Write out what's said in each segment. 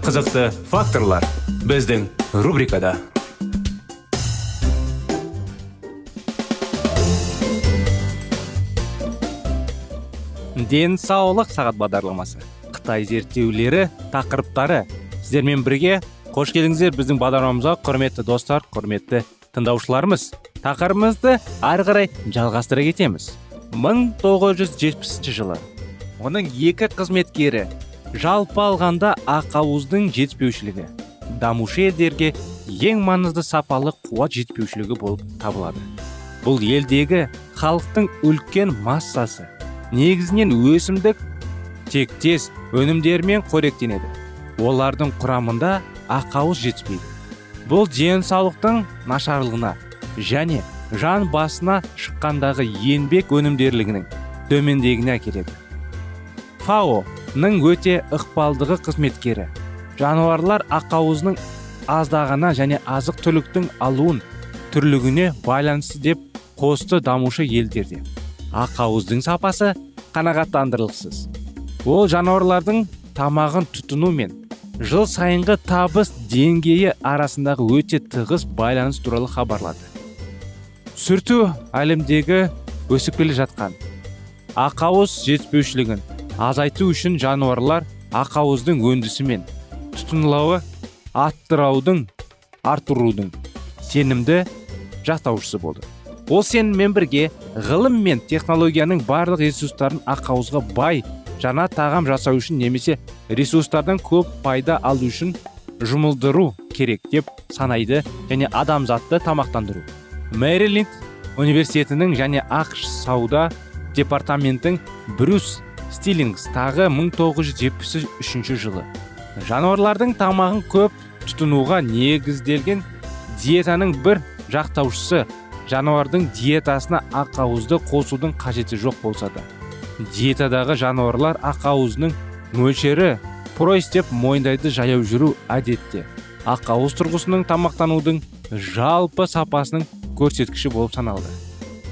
Қызықты факторлар біздің рубрикада. Денсаулық сағат бағдарламасы. Қытай зерттеулері тақырыптары. Сіздермен бірге қош келдіңіздер біздің бағдарламамызға құрметті достар құрметті тыңдаушыларымыз. Тақырыбымызды ары қарай жалғастыра кетеміз. 1970 жылы оның екі қызметкері жалпы алғанда ақауыздың жетіспеушілігі дамушы елдерге ең маңызды сапалы қуат жетіспеушілігі болып табылады. Бұл елдегі халықтың үлкен массасы негізінен өсімдік тектес өнімдерімен қоректенеді. Олардың құрамында ақауыз жетіспейді. Бұл денсаулықтың нашарлығына және жан басына шыққандағы еңбек өнімдерлігінің төмендегіне әкеледі. Фао ның өте ықпалдығы қызметкері. Жануарлар ақауызының аздағына және азық түліктің алуын түрлігіне байланысты деп қосты дамушы елдерде. Ақауыздың сапасы қанағаттандырылықсыз. Ол жануарлардың тамағын тұтыну мен жыл сайынғы табыс деңгейі арасындағы өте тығыз байланыс туралы хабарлады. Сүрту әлемдегі өсіп келе жатқан ақауыз жетіспеушілігін азайту үшін жануарлар ақауыздың өндісі мен тұтынылауы аттыраудың артырудың сенімді жақтаушысы болды. Ол сеніммен бірге ғылым мен технологияның барлық ресурстарын ақауызға бай жаңа тағам жасау үшін немесе ресурстардан көп пайда алу үшін жұмылдыру керек деп санайды және адамзатты тамақтандыру. Мэриленд университетінің және ақш сауда департаментінің брюс стиллингс тағы 1973 жылы. Жануарлардың тамағын көп тұтынуға негізделген диетаның бір жақтаушысы жануардың диетасына ақауызды қосудың қажеті жоқ болса да. Диетадағы жануарлар ақауызының мөлшері пройс деп мойындайды жаяу жүру әдетте. Ақауыз тұрғысының тамақтанудың жалпы сапасының көрсеткіші болып саналды.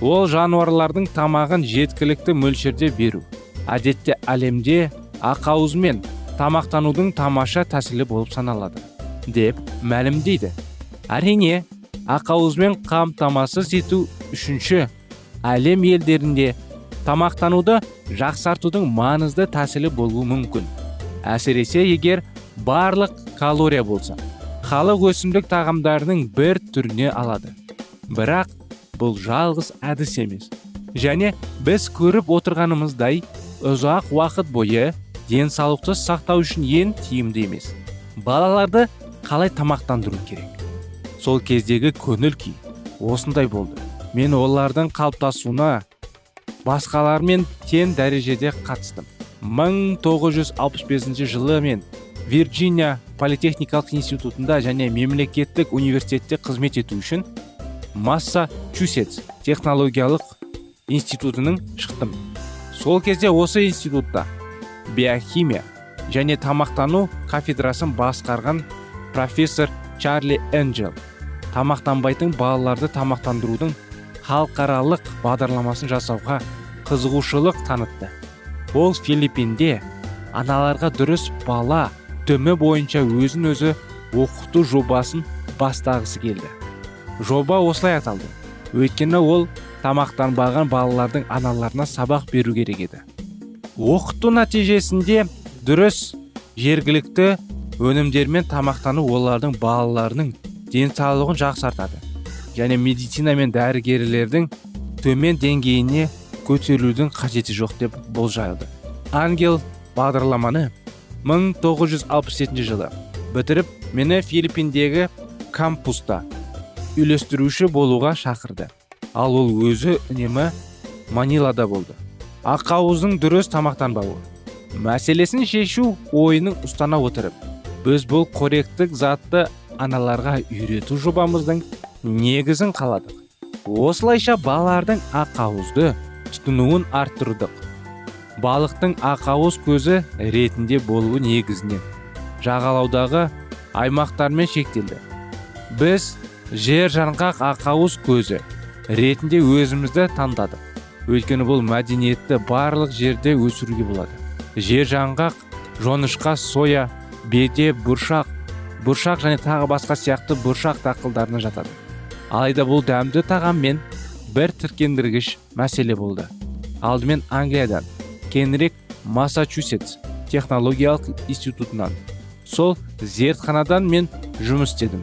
Ол жануарлардың тамағын жеткілікті мөлшерде беру әдетте әлемде ақауызмен тамақтанудың тамаша тәсілі болып саналады деп мәлімдейді. Әрине ақауызбен қамтамасыз ету үшінші әлем елдерінде тамақтануды жақсартудың маңызды тәсілі болуы мүмкін. Әсіресе егер барлық калория болса халық өсімдік тағамдарының бір түріне алады. Бірақ бұл жалғыз әдіс емес. Және біз көріп отырғанымыздай ұзақ уақыт бойы денсаулықты сақтау үшін ең тиімді емес. Балаларды қалай тамақтандыру керек? Сол кездегі көңіл күй осындай болды. Мен олардың қалыптасуына басқалармен тең дәрежеде қатыстым. 1965 жылы мен вирджиния политехникалық институтында және мемлекеттік университетте қызмет ету үшін массачусетс технологиялық институтының шықтым. Сол кезде осы институтта биохимия және тамақтану кафедрасын басқарған профессор чарли энджел тамақтанбайтын балаларды тамақтандырудың халықаралық бағдарламасын жасауға қызығушылық танытты. Ол филиппинде аналарға дұрыс бала төмі бойынша өзін өзі оқыту жобасын бастағысы келді. Жоба осылай аталды. Өйткені ол тамақтанбаған балалардың аналарына сабақ беру керек еді. Оқыту нәтижесінде дұрыс жергілікті өнімдермен тамақтану олардың балаларының денсаулығын жақсартады және медицина мен дәрігерлердің төмен деңгейіне көтерілудің қажеті жоқ деп болжайды. Ангел бағдарламаны 1967 жылы бітіріп мені филиппиндегі кампуста үйлестіруші болуға шақырды. Ал ол өзі үнемі манилада болды. Ақауыздың дұрыс тамақтанбауы мәселесін шешу ойының ұстана отырып біз бұл қоректік затты аналарға үйрету жобамыздың негізін қаладық. Осылайша балалардың ақауызды тұтынуын арттырдық. Балықтың ақауыз көзі ретінде болуы негізінен жағалаудағы аймақтармен шектелді. Біз жер жаңғақ ақауыз көзі ретінде өзімізді таңдадық. Өйткені бұл мәдениетті барлық жерде өсіруге болады. Жер жаңғақ жонышқа соя беде бұршақ бұршақ және тағы басқа сияқты бұршақ дақылдарына жатады. Алайда бұл дәмді тағаммен бір тіркендіргіш мәселе болды. Алдымен англиядан кейінірек массачусетс технологиялық институтынан. Сол зертханадан мен жұмыс істедім.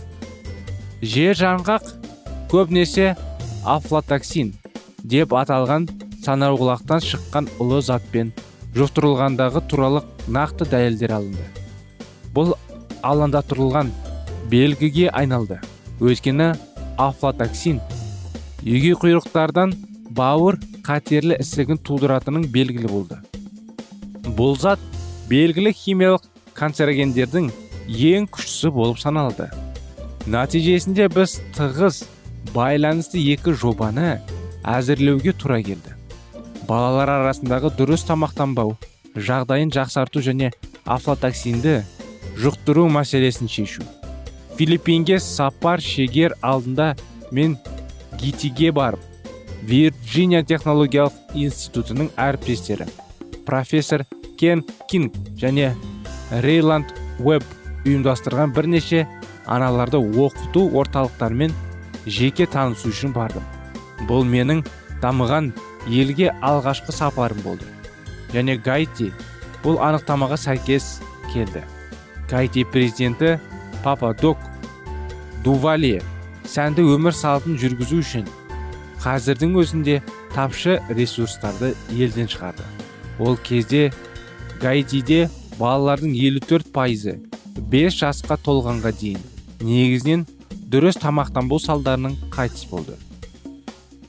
Жер жаңғақ көбінесе афлатоксин деп аталған санаурғылақтан шыққан ұлы затпен жұқтырылғандағы туралы нақты дәлелдер алынды. Бұл алаңдатырылған белгіге айналды. Өйткені афлатоксин үйге құйрықтардан бауыр қатерлі ісігін тудыратының белгілі болды. Бұл зат белгілі химиялық канцерогендердің ең күштісі болып саналды. Нәтижесінде біз тығыз байланысты екі жобаны әзірлеуге тура келді. Балалар арасындағы дұрыс тамақтанбау жағдайын жақсарту және афлатоксинді жұқтыру мәселесін шешу. Филиппинге сапар шегер алдында мен гитиге барып вирджиния технологиялық институтының әріптестері профессор кен кинг және рейланд Уэб ұйымдастырған бірнеше аналарды оқыту орталықтарымен жеке танысу үшін бардым. Бұл менің дамыған елге алғашқы сапарым болды. Және гайти бұл анықтамаға сәйкес келді. Кайти президенті папа док дували сәнді өмір салтын жүргізу үшін қазірдің өзінде тапшы ресурстарды елден шығарды. Ол кезде гаитиде балалардың 54 пайызы 5 жасқа толғанға дейін. Негізінен дұрыс тамақтанбау салдарының қайтыс болды.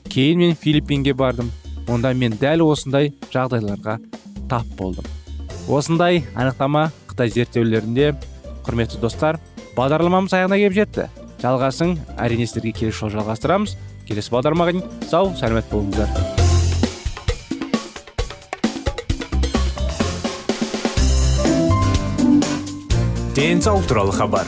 Кейін мен филиппинге бардым. Онда мен дәл осындай жағдайларға тап болдым. Осындай анықтама қытай зерттеулерінде құрметті достар бағдарламамыз аяғына келіп жетті. Жалғасын әрине сіздерге келесі жолы жалғастырамыз. Келесі бағдарламаға дейін сау сәлемет болыңыздар. Денсаулық туралы хабар.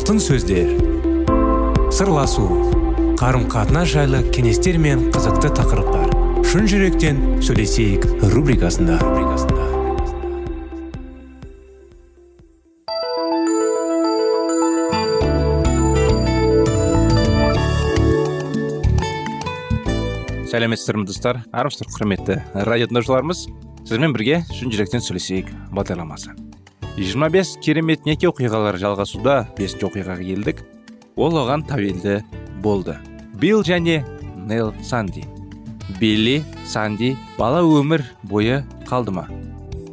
Алтын сөздер. Сырласу қарым қатынас жайлы кеңестер мен қызықты тақырыптар. Шын жүректен сөйлесейік рубрикасында. Сәлеметсіздер ме достар. Армысыздар құрметті радио тыңдаушыларымыз сізбен бірге шын жүректен сөйлесейік. Бағдарламасы. 25 керемет неке оқиғалар жалғасуда бесінші оқиғаға келдік. Ол оған тәуелді болды. Билл және нел санди. Билли санди бала өмір бойы қалды ма?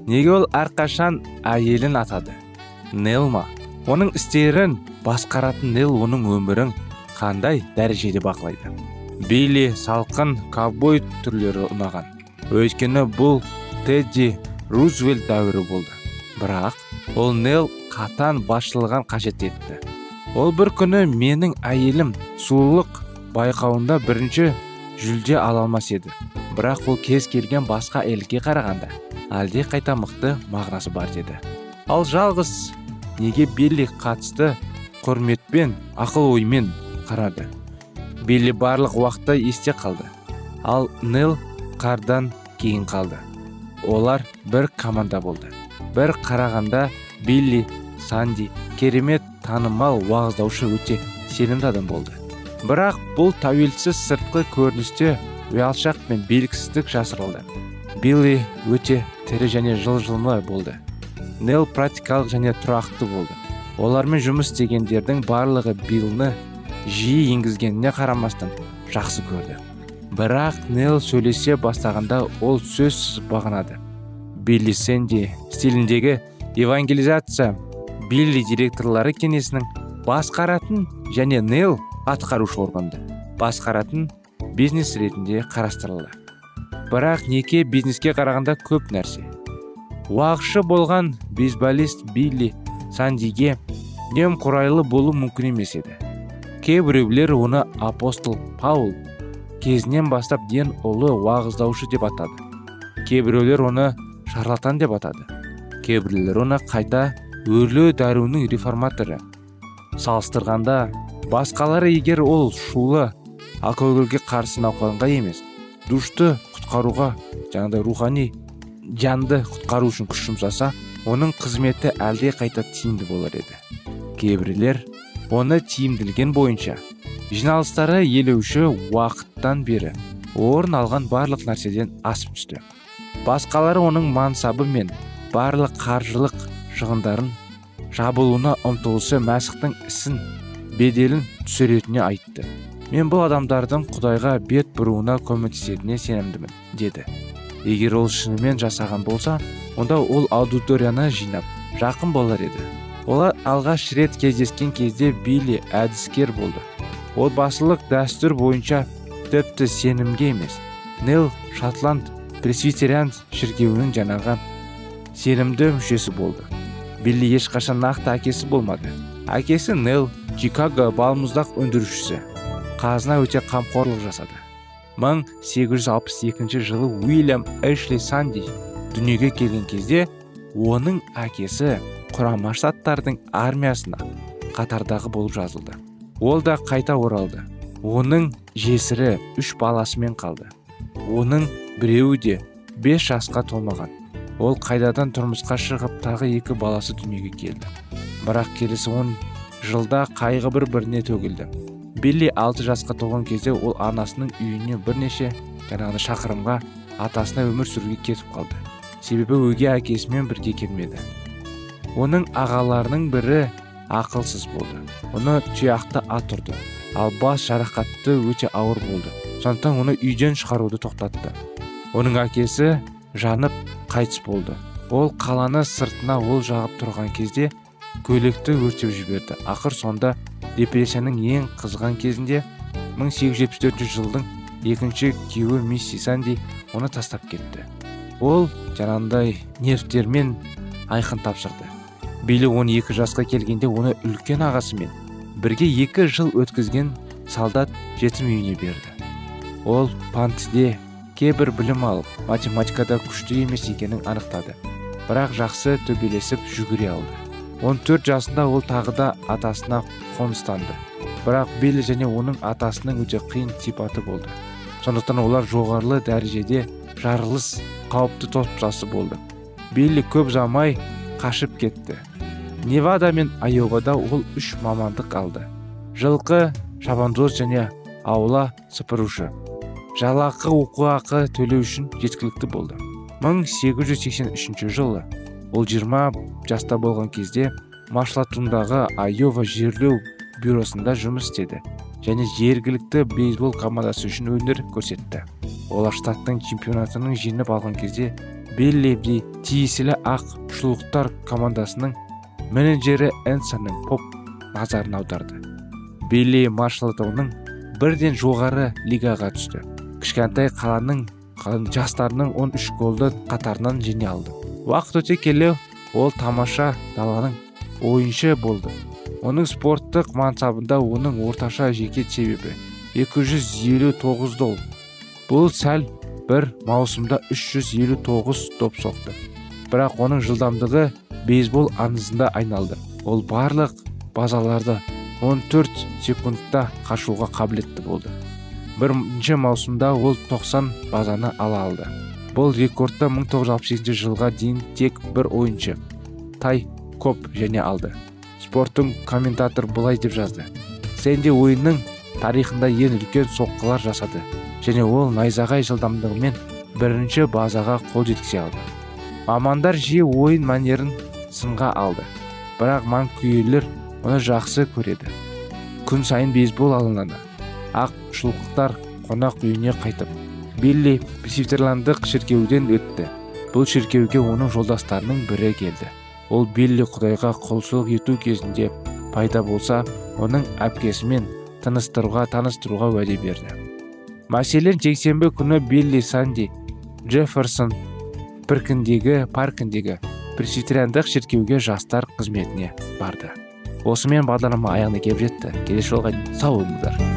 Неге ол әрқашан әйелін атады? Нел ма? Оның істерін басқаратын нел оның өмірін қандай дәрежеде бақылайды? Билли салқын ковбой түрлері ұнаған. Өйткені бұл тедди рузвельт дәуірі болды. Бірақ ол нел қатан басшылығын қажет етті. Ол бір күні менің әйелім сұлулық байқауында бірінші жүлде ала алмас еді. Бірақ ол кез келген басқа әйелге қарағанда әлде қайта мықты мағынасы бар деді. Ал жалғыз неге билли қатысты құрметпен ақыл оймен қарады? Билли барлық уақытта есте қалды. Ал нел қардан кейін қалды. Олар бір команда болды. Бір қарағанда билли санди керемет танымал уағыздаушы өте сенімді адам болды. Бірақ бұл тәуелсіз сыртқы көріністе ұялшақ пен белгісіздік жасырылды. Билли өте тірі және жылжымалы болды. Нел практикалық және тұрақты болды. Олармен жұмыс істегендердің барлығы биллны жиі енгізгеніне қарамастан жақсы көрді. Бірақ нел сөйлесе бастағанда ол сөзсіз бағынады. Билли сэнди стиліндегі евангелизация билли директорлары кеңесінің басқаратын және нел атқарушы органды басқаратын бизнес ретінде қарастырылды. Бірақ неке бизнеске қарағанда көп нәрсе. Уағызшы болған бейсболист билли сандиге немқұрайлы болу мүмкін емес еді. Кейбіреулер оны апостол паул кезінен бастап ден ұлы уағыздаушы деп атады. Кейбіреулер оны шарлатан деп атады. Кейбіреулер оны қайта өрлеу дәруінің реформаторы. Салыстырғанда басқалары егер ол шулы алкогольге қарсы науқанға емес душты құтқаруға жаңағыдай рухани жанды құтқару үшін күш жұмсаса оның қызметі әлде қайта тиімді болар еді. Кейбіреулер оны тиімділген бойынша жиналыстары елеуші уақыттан бері орын алған барлық нәрседен асып түсті. Басқалары оның мансабы мен барлық қаржылық шығындарын жабылуына ұмтылысы мәсіхтің ісін беделін түсіретіне айтты. Мен бұл адамдардың құдайға бет бұруына көмектесетініне сенімдімін деді. Егер ол шынымен жасаған болса онда ол аудиторияны жинап жақын болар еді олар алғаш рет кездескен кезде билли әдіскер болды. Ол басылық дәстүр бойынша тіпті сенімге емес нел шотланд пресвитериан шіркеуінің жаңағы сенімді мүшесі болды. Билли ешқашан нақты әкесі болмады. Әкесі нел чикаго балмұздақ өндірушісі. Қазына өте қамқорлық жасады. 1862 жылы уильям эшли санди дүниеге келген кезде оның әкесі құрама штаттардың армиясына қатардағы болып жазылды. Ол да қайта оралды. Оның жесірі үш баласымен қалды. Оның біреуі де бес жасқа толмаған. Ол қайдадан тұрмысқа шығып тағы екі баласы дүниеге келді. Бірақ келесі он жылда қайғы бір біріне төгілді. Билли алты жасқа толған кезде ол анасының үйіне бірнеше жаңағыдай шақырымға атасына өмір сүруге кетіп қалды. Себебі өгей әкесімен бірге келмеді. Оның ағаларының бірі ақылсыз болды. Оны тұяқты ат ұрды. Ал бас жарақатты өте ауыр болды. Сондықтан оны үйден шығаруды тоқтатты. Оның әкесі жанып қайтыс болды. Ол қаланы сыртына ол жағып тұрған кезде көйлекті өртеп жіберді. Ақыр сонда депрессияның ең қызған кезінде 1874 жылдың екінші күйеуі мисси санди оны тастап кетті. Ол жаңағындай нервтермен айқын тапсырды. Билли 12 жасқа келгенде оны үлкен ағасымен бірге екі жыл өткізген солдат жетім үйіне берді. Ол пантде кейбір білім алып математикада күшті емес екенін анықтады. Бірақ жақсы төбелесіп жүгіре алды. 14 жасында ол тағы да атасына қоныстанды. Бірақ билли және оның атасының өте қиын сипаты болды. Сондықтан олар жоғарылы дәрежеде жарылыс қауіпті топсасы болды. Билли көп замай қашып кетті. Невада мен айовада ол үш мамандық алды. Жылқы шабандоз және аула сыпырушы. Жалақы оқуақы төлеу үшін жеткілікті болды. 1883 жылы ол 20 жаста болған кезде машлатундағы айова жерлеу бюросында жұмыс істеді және жергілікті бейсбол командасы үшін өнер көрсетті. Олар штаттың чемпионатының жеңіп алған кезде беллеби тиесілі ақ шұлықтар командасының менеджері энсонның поп назарын аударды. Билли маршаллтауның бірден жоғары лигаға түсті. Кішкентай қаланың жастарының 13 голды қатарынан жеңе алды. Уақыт өте келе ол тамаша даланың ойыншы болды. Оның спорттық мансабында оның орташа жеке себебі 259 дол. Бұл сәл бір маусымда 359 доп соқты. Бірақ оның жылдамдығы бейсбол аңызында айналды. Ол барлық базаларды 14 секундта қашуға қабілетті болды. Бірінші маусымда ол 90 базаны ала алды. Бұл рекордты 1968 жылға дейін тек бір ойыншы тай коп және алды. Спорттың комментатор былай деп жазды. Сэнди ойынның тарихында ең үлкен соққылар жасады және ол найзағай жылдамдығымен бірінші базаға қол жеткізе алды. Мамандар жиі ойын мәнерін сынға алды. Бірақ манкүйерлер оны жақсы көреді. Күн сайын бейсбол алынады. Ақ шұлықтар қонақ үйіне қайтып билли пресвитерландық шіркеуден өтті. Бұл шіркеуге оның жолдастарының бірі келді. Ол билли құдайға құлшылық ету кезінде пайда болса оның әпкесімен тыныстыруға таныстыруға уәде берді. Мәселен жексенбі күні билли санди джефферсон піркіндегі паркіндегі пресвитериандық шіркеуге жастар қызметіне барды. Осымен бағдарлама аяғына келіп жетті. Келесі жолға сау болыңыздар.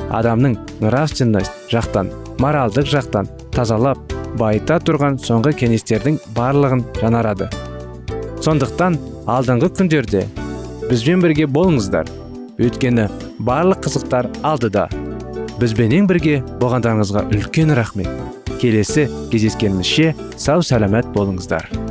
адамның нравственность жақтан моральдық жақтан тазалап байыта тұрған соңғы кеңестердің барлығын жанарады. сондықтан алдыңғы күндерде бізбен бірге болыңыздар. Өйткені барлық қызықтар алдыда. Бізбенен бірге болғандарыңызға үлкен рахмет. Келесі кездескенімізше сау сәлемет болыңыздар.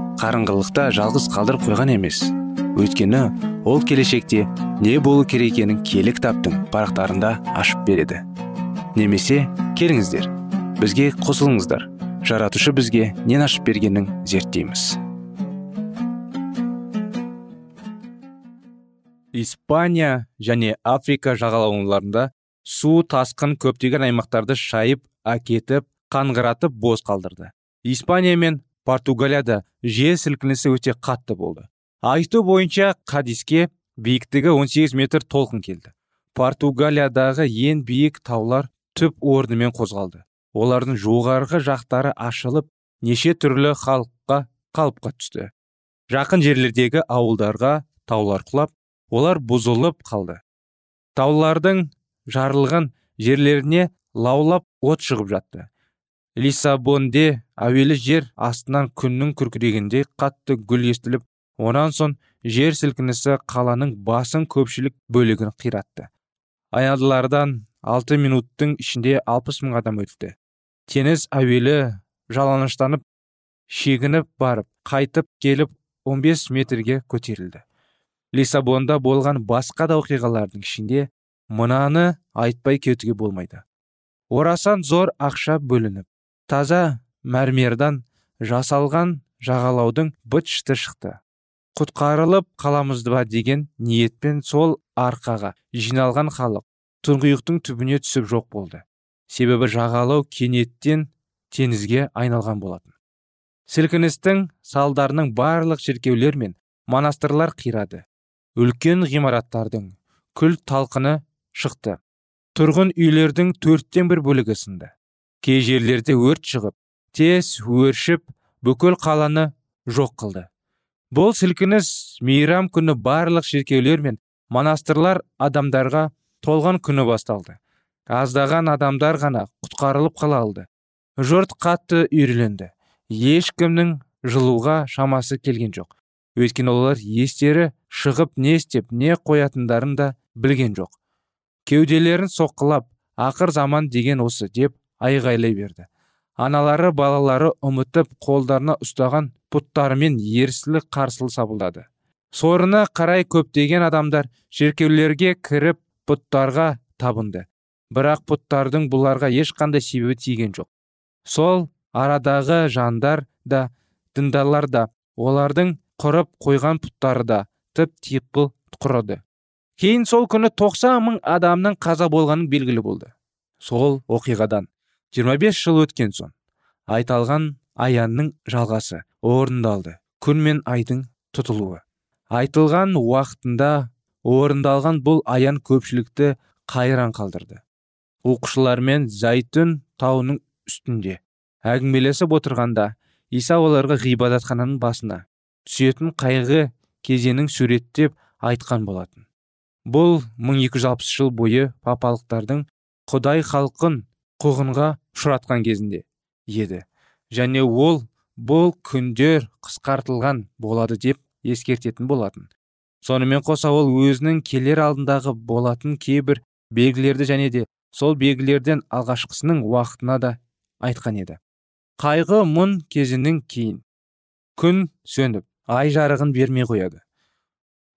қарыңғылықта жалғыз қалдырып қойған емес. Өйткені ол келешекте не болу керек екенін киелі кітаптың парақтарында ашып береді. Немесе келіңіздер бізге қосылыңыздар. Жаратушы бізге нен ашып бергенін зерттейміз. Испания және африка жағалауларында су тасқын көптеген аймақтарды шайып әкетіп қаңғыратып бос қалдырды. Испания мен португалияда жер сілкінісі өте қатты болды. Айту бойынша қадиске биіктігі 18 метр толқын келді. Португалиядағы ең биік таулар түп орнымен қозғалды. Олардың жоғарғы жақтары ашылып неше түрлі халыққа қалыпқа түсті. Жақын жерлердегі ауылдарға таулар құлап олар бұзылып қалды. Таулардың жарылған жерлеріне лаулап от шығып жатты. Лиссабонде әуелі жер астынан күннің күркірегендей қатты гүл естіліп онан соң жер сілкінісі қаланың басын көпшілік бөлігін қиратты. Аялдылардан алты минуттың ішінде алпыс мың адам өтті. Теңіз әуелі жалаңаштанып шегініп барып қайтып келіп 15 метрге көтерілді. Лиссабонда болған басқа да оқиғалардың ішінде мынаны айтпай кетуге болмайды. Орасан зор ақша бөлініп таза мәрмердан жасалған жағалаудың быт шықты. Құтқарылып қаламыз ба? деген ниетпен сол арқаға жиналған халық тұңғиықтың түбіне түсіп жоқ болды. Себебі жағалау кенеттен теңізге айналған болатын. Сілкіністің салдарының барлық шіркеулер мен монастырлар қирады. Үлкен ғимараттардың күл талқыны шықты. Тұрғын үйлердің төрттен бір бөлігі сынды. Кей жерлерде өрт шығып тез өршіп бүкіл қаланы жоқ қылды. Бұл сілкініс мейрам күні барлық шіркеулер мен монастырлар адамдарға толған күні басталды. Аздаған адамдар ғана құтқарылып қала алды. Жұрт қатты үйреленді ешкімнің жылуға шамасы келген жоқ. Өйткені олар естері шығып не істеп не қоятындарын да білген жоқ. Кеуделерін соққылап ақыр заман деген осы деп айғайлай берді. Аналары балалары ұмытып қолдарына ұстаған бұттарымен ерсілі қарсылы сабылдады. Сорына қарай көптеген адамдар шіркеулерге кіріп бұттарға табынды. Бірақ бұттардың бұларға ешқандай себебі тиген жоқ. Сол арадағы жандар да діндарлар да олардың құрып қойған пұттары да тып типыл құрыды. Кейін сол күні 90 мың адамның қаза болғаны белгілі болды. Сол оқиғадан 25 жыл өткен соң айталған аянның жалғасы орындалды. Күн мен айдың тұтылуы. Айтылған уақытында орындалған бұл аян көпшілікті қайран қалдырды. Оқушылармен зәйтүн тауының үстінде әңгімелесіп отырғанда иса оларға ғибадатхананың басына түсетін қайғы кезеңін суреттеп айтқан болатын. Бұл 1260 жыл бойы папалықтардың құдай халқын қуғынға ұшыратқан кезінде еді. Және ол бұл күндер қысқартылған болады деп ескертетін болатын. Сонымен қоса ол өзінің келер алдындағы болатын кейбір белгілерді және де сол белгілерден алғашқысының уақытына да айтқан еді. Қайғы мұн кезінің кейін. Күн сөніп ай жарығын бермей қояды.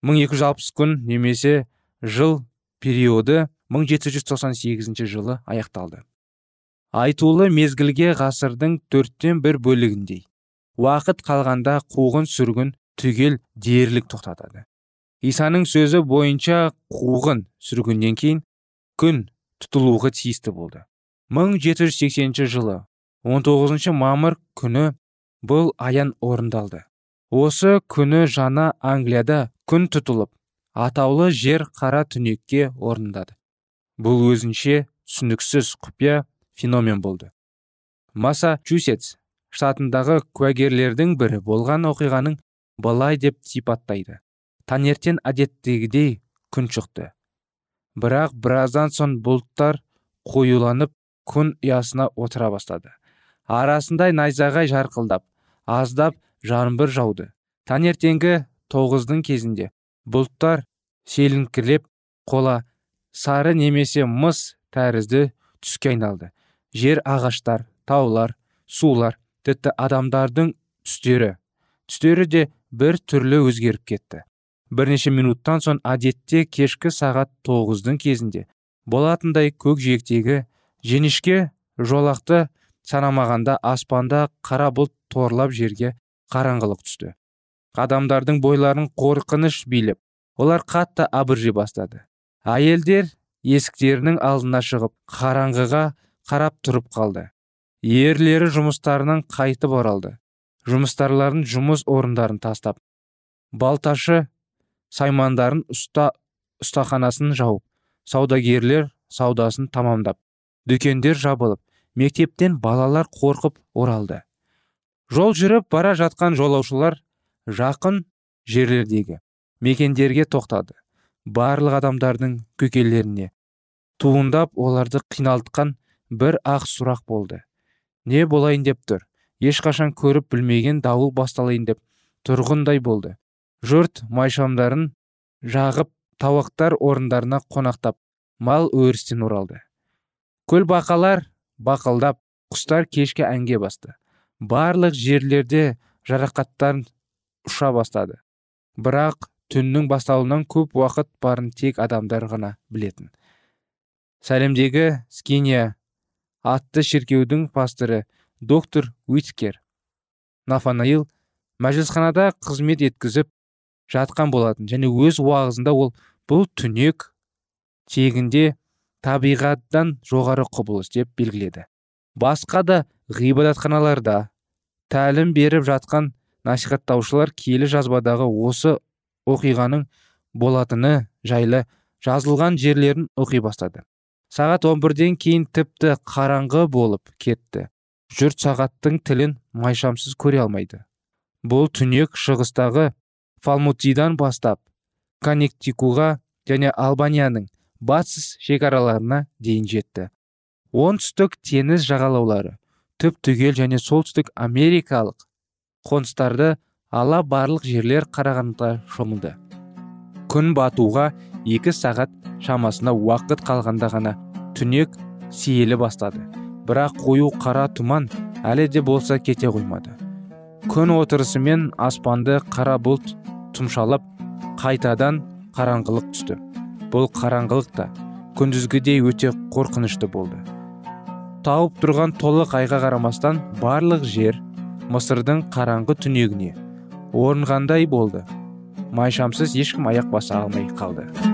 1260 күн немесе жыл периоды 1798 жылы аяқталды. Айтулы мезгілге ғасырдың төрттен бір бөлігіндей. Уақыт қалғанда қуғын сүргін түгел дерлік тоқтатады. Исаның сөзі бойынша қуғын сүргіннен кейін күн тұтылуға тиісті болды. 1780 жылы 19 мамыр күні бұл аян орындалды. Осы күні жаңа англияда күн тұтылып атаулы жер қара түнекке орындады бұл өзінше түсініксіз құпия феномен болды. Массачусетс штатындағы куәгерлердің бірі болған оқиғаның былай деп сипаттайды. Таңертең әдеттегідей күн шықты. Бірақ біраздан соң бұлттар қоюланып күн ұясына отыра бастады. Арасындай найзағай жарқылдап аздап жаңбыр жауды. Таңертеңгі тоғыздың кезінде бұлттар селіңкілеп қола сары немесе мыс тәрізді түске айналды. Жер ағаштар таулар сулар тіпті адамдардың түстері. Түстері де бір түрлі өзгеріп кетті. Бірнеше минуттан соң әдетте кешкі сағат тоғыздың кезінде болатындай көкжиектегі жеңішке жолақты санамағанда аспанда қара бұлт торлап жерге қараңғылық түсті. Адамдардың бойларын қорқыныш билеп олар қатты абыржи бастады. Әйелдер есіктерінің алдына шығып қараңғыға қарап тұрып қалды. Ерлері жұмыстарынан қайтып оралды. Жұмыстарларын жұмыс орындарын тастап. Балташы саймандарын ұста ұстаханасын жауып саудагерлер саудасын тамамдап дүкендер жабылып мектептен балалар қорқып оралды. Жол жүріп бара жатқан жолаушылар жақын жерлердегі мекендерге тоқтады. Барлық адамдардың көкелеріне туындап оларды қиналтқан бір ақ сұрақ болды. Не болайын деп тұр? Ешқашан көріп білмеген дауыл басталайын деп тұрғындай болды. Жұрт майшамдарын жағып тауақтар орындарына қонақтап мал өрістен оралды. Көл бақалар бақылдап құстар кешке әнге басты. Барлық жерлерде жарақаттар ұша бастады. Бірақ түннің басталуынан көп уақыт барын тек адамдар ғана білетін. Сәлемдегі скиния атты шіркеудің пасторы доктор уиткер нафанаил мәжілісханада қызмет еткізіп жатқан болатын және өз уағызында ол бұл түнек тегінде табиғаттан жоғары құбылыс деп белгіледі. Басқа да ғибадатханаларда тәлім беріп жатқан насихаттаушылар келі жазбадағы осы оқиғаның болатыны жайлы жазылған жерлерін оқи бастады. Сағат 11-ден кейін тіпті қараңғы болып кетті. Жұрт сағаттың тілін майшамсыз көре алмайды. Бұл түнек шығыстағы фалмутидан бастап коннектикуға және албанияның батыс шекараларына дейін жетті. Оңтүстік теңіз жағалаулары түп түгел және солтүстік америкалық қоныстарды ала барлық жерлер қарағандыға шомылды. Күн батуға екі сағат шамасына уақыт қалғанда ғана түнек сейілі бастады. Бірақ қою қара тұман әлі де болса кете қоймады. Күн отырысымен аспанды қара бұлт тұмшалап қайтадан қараңғылық түсті. Бұл қараңғылық та күндізгідей өте қорқынышты болды. Тауып тұрған толық айға қарамастан барлық жер мысырдың қараңғы түнегіне орынғандай болды. Майшамсыз ешкім аяқ баса алмай қалды.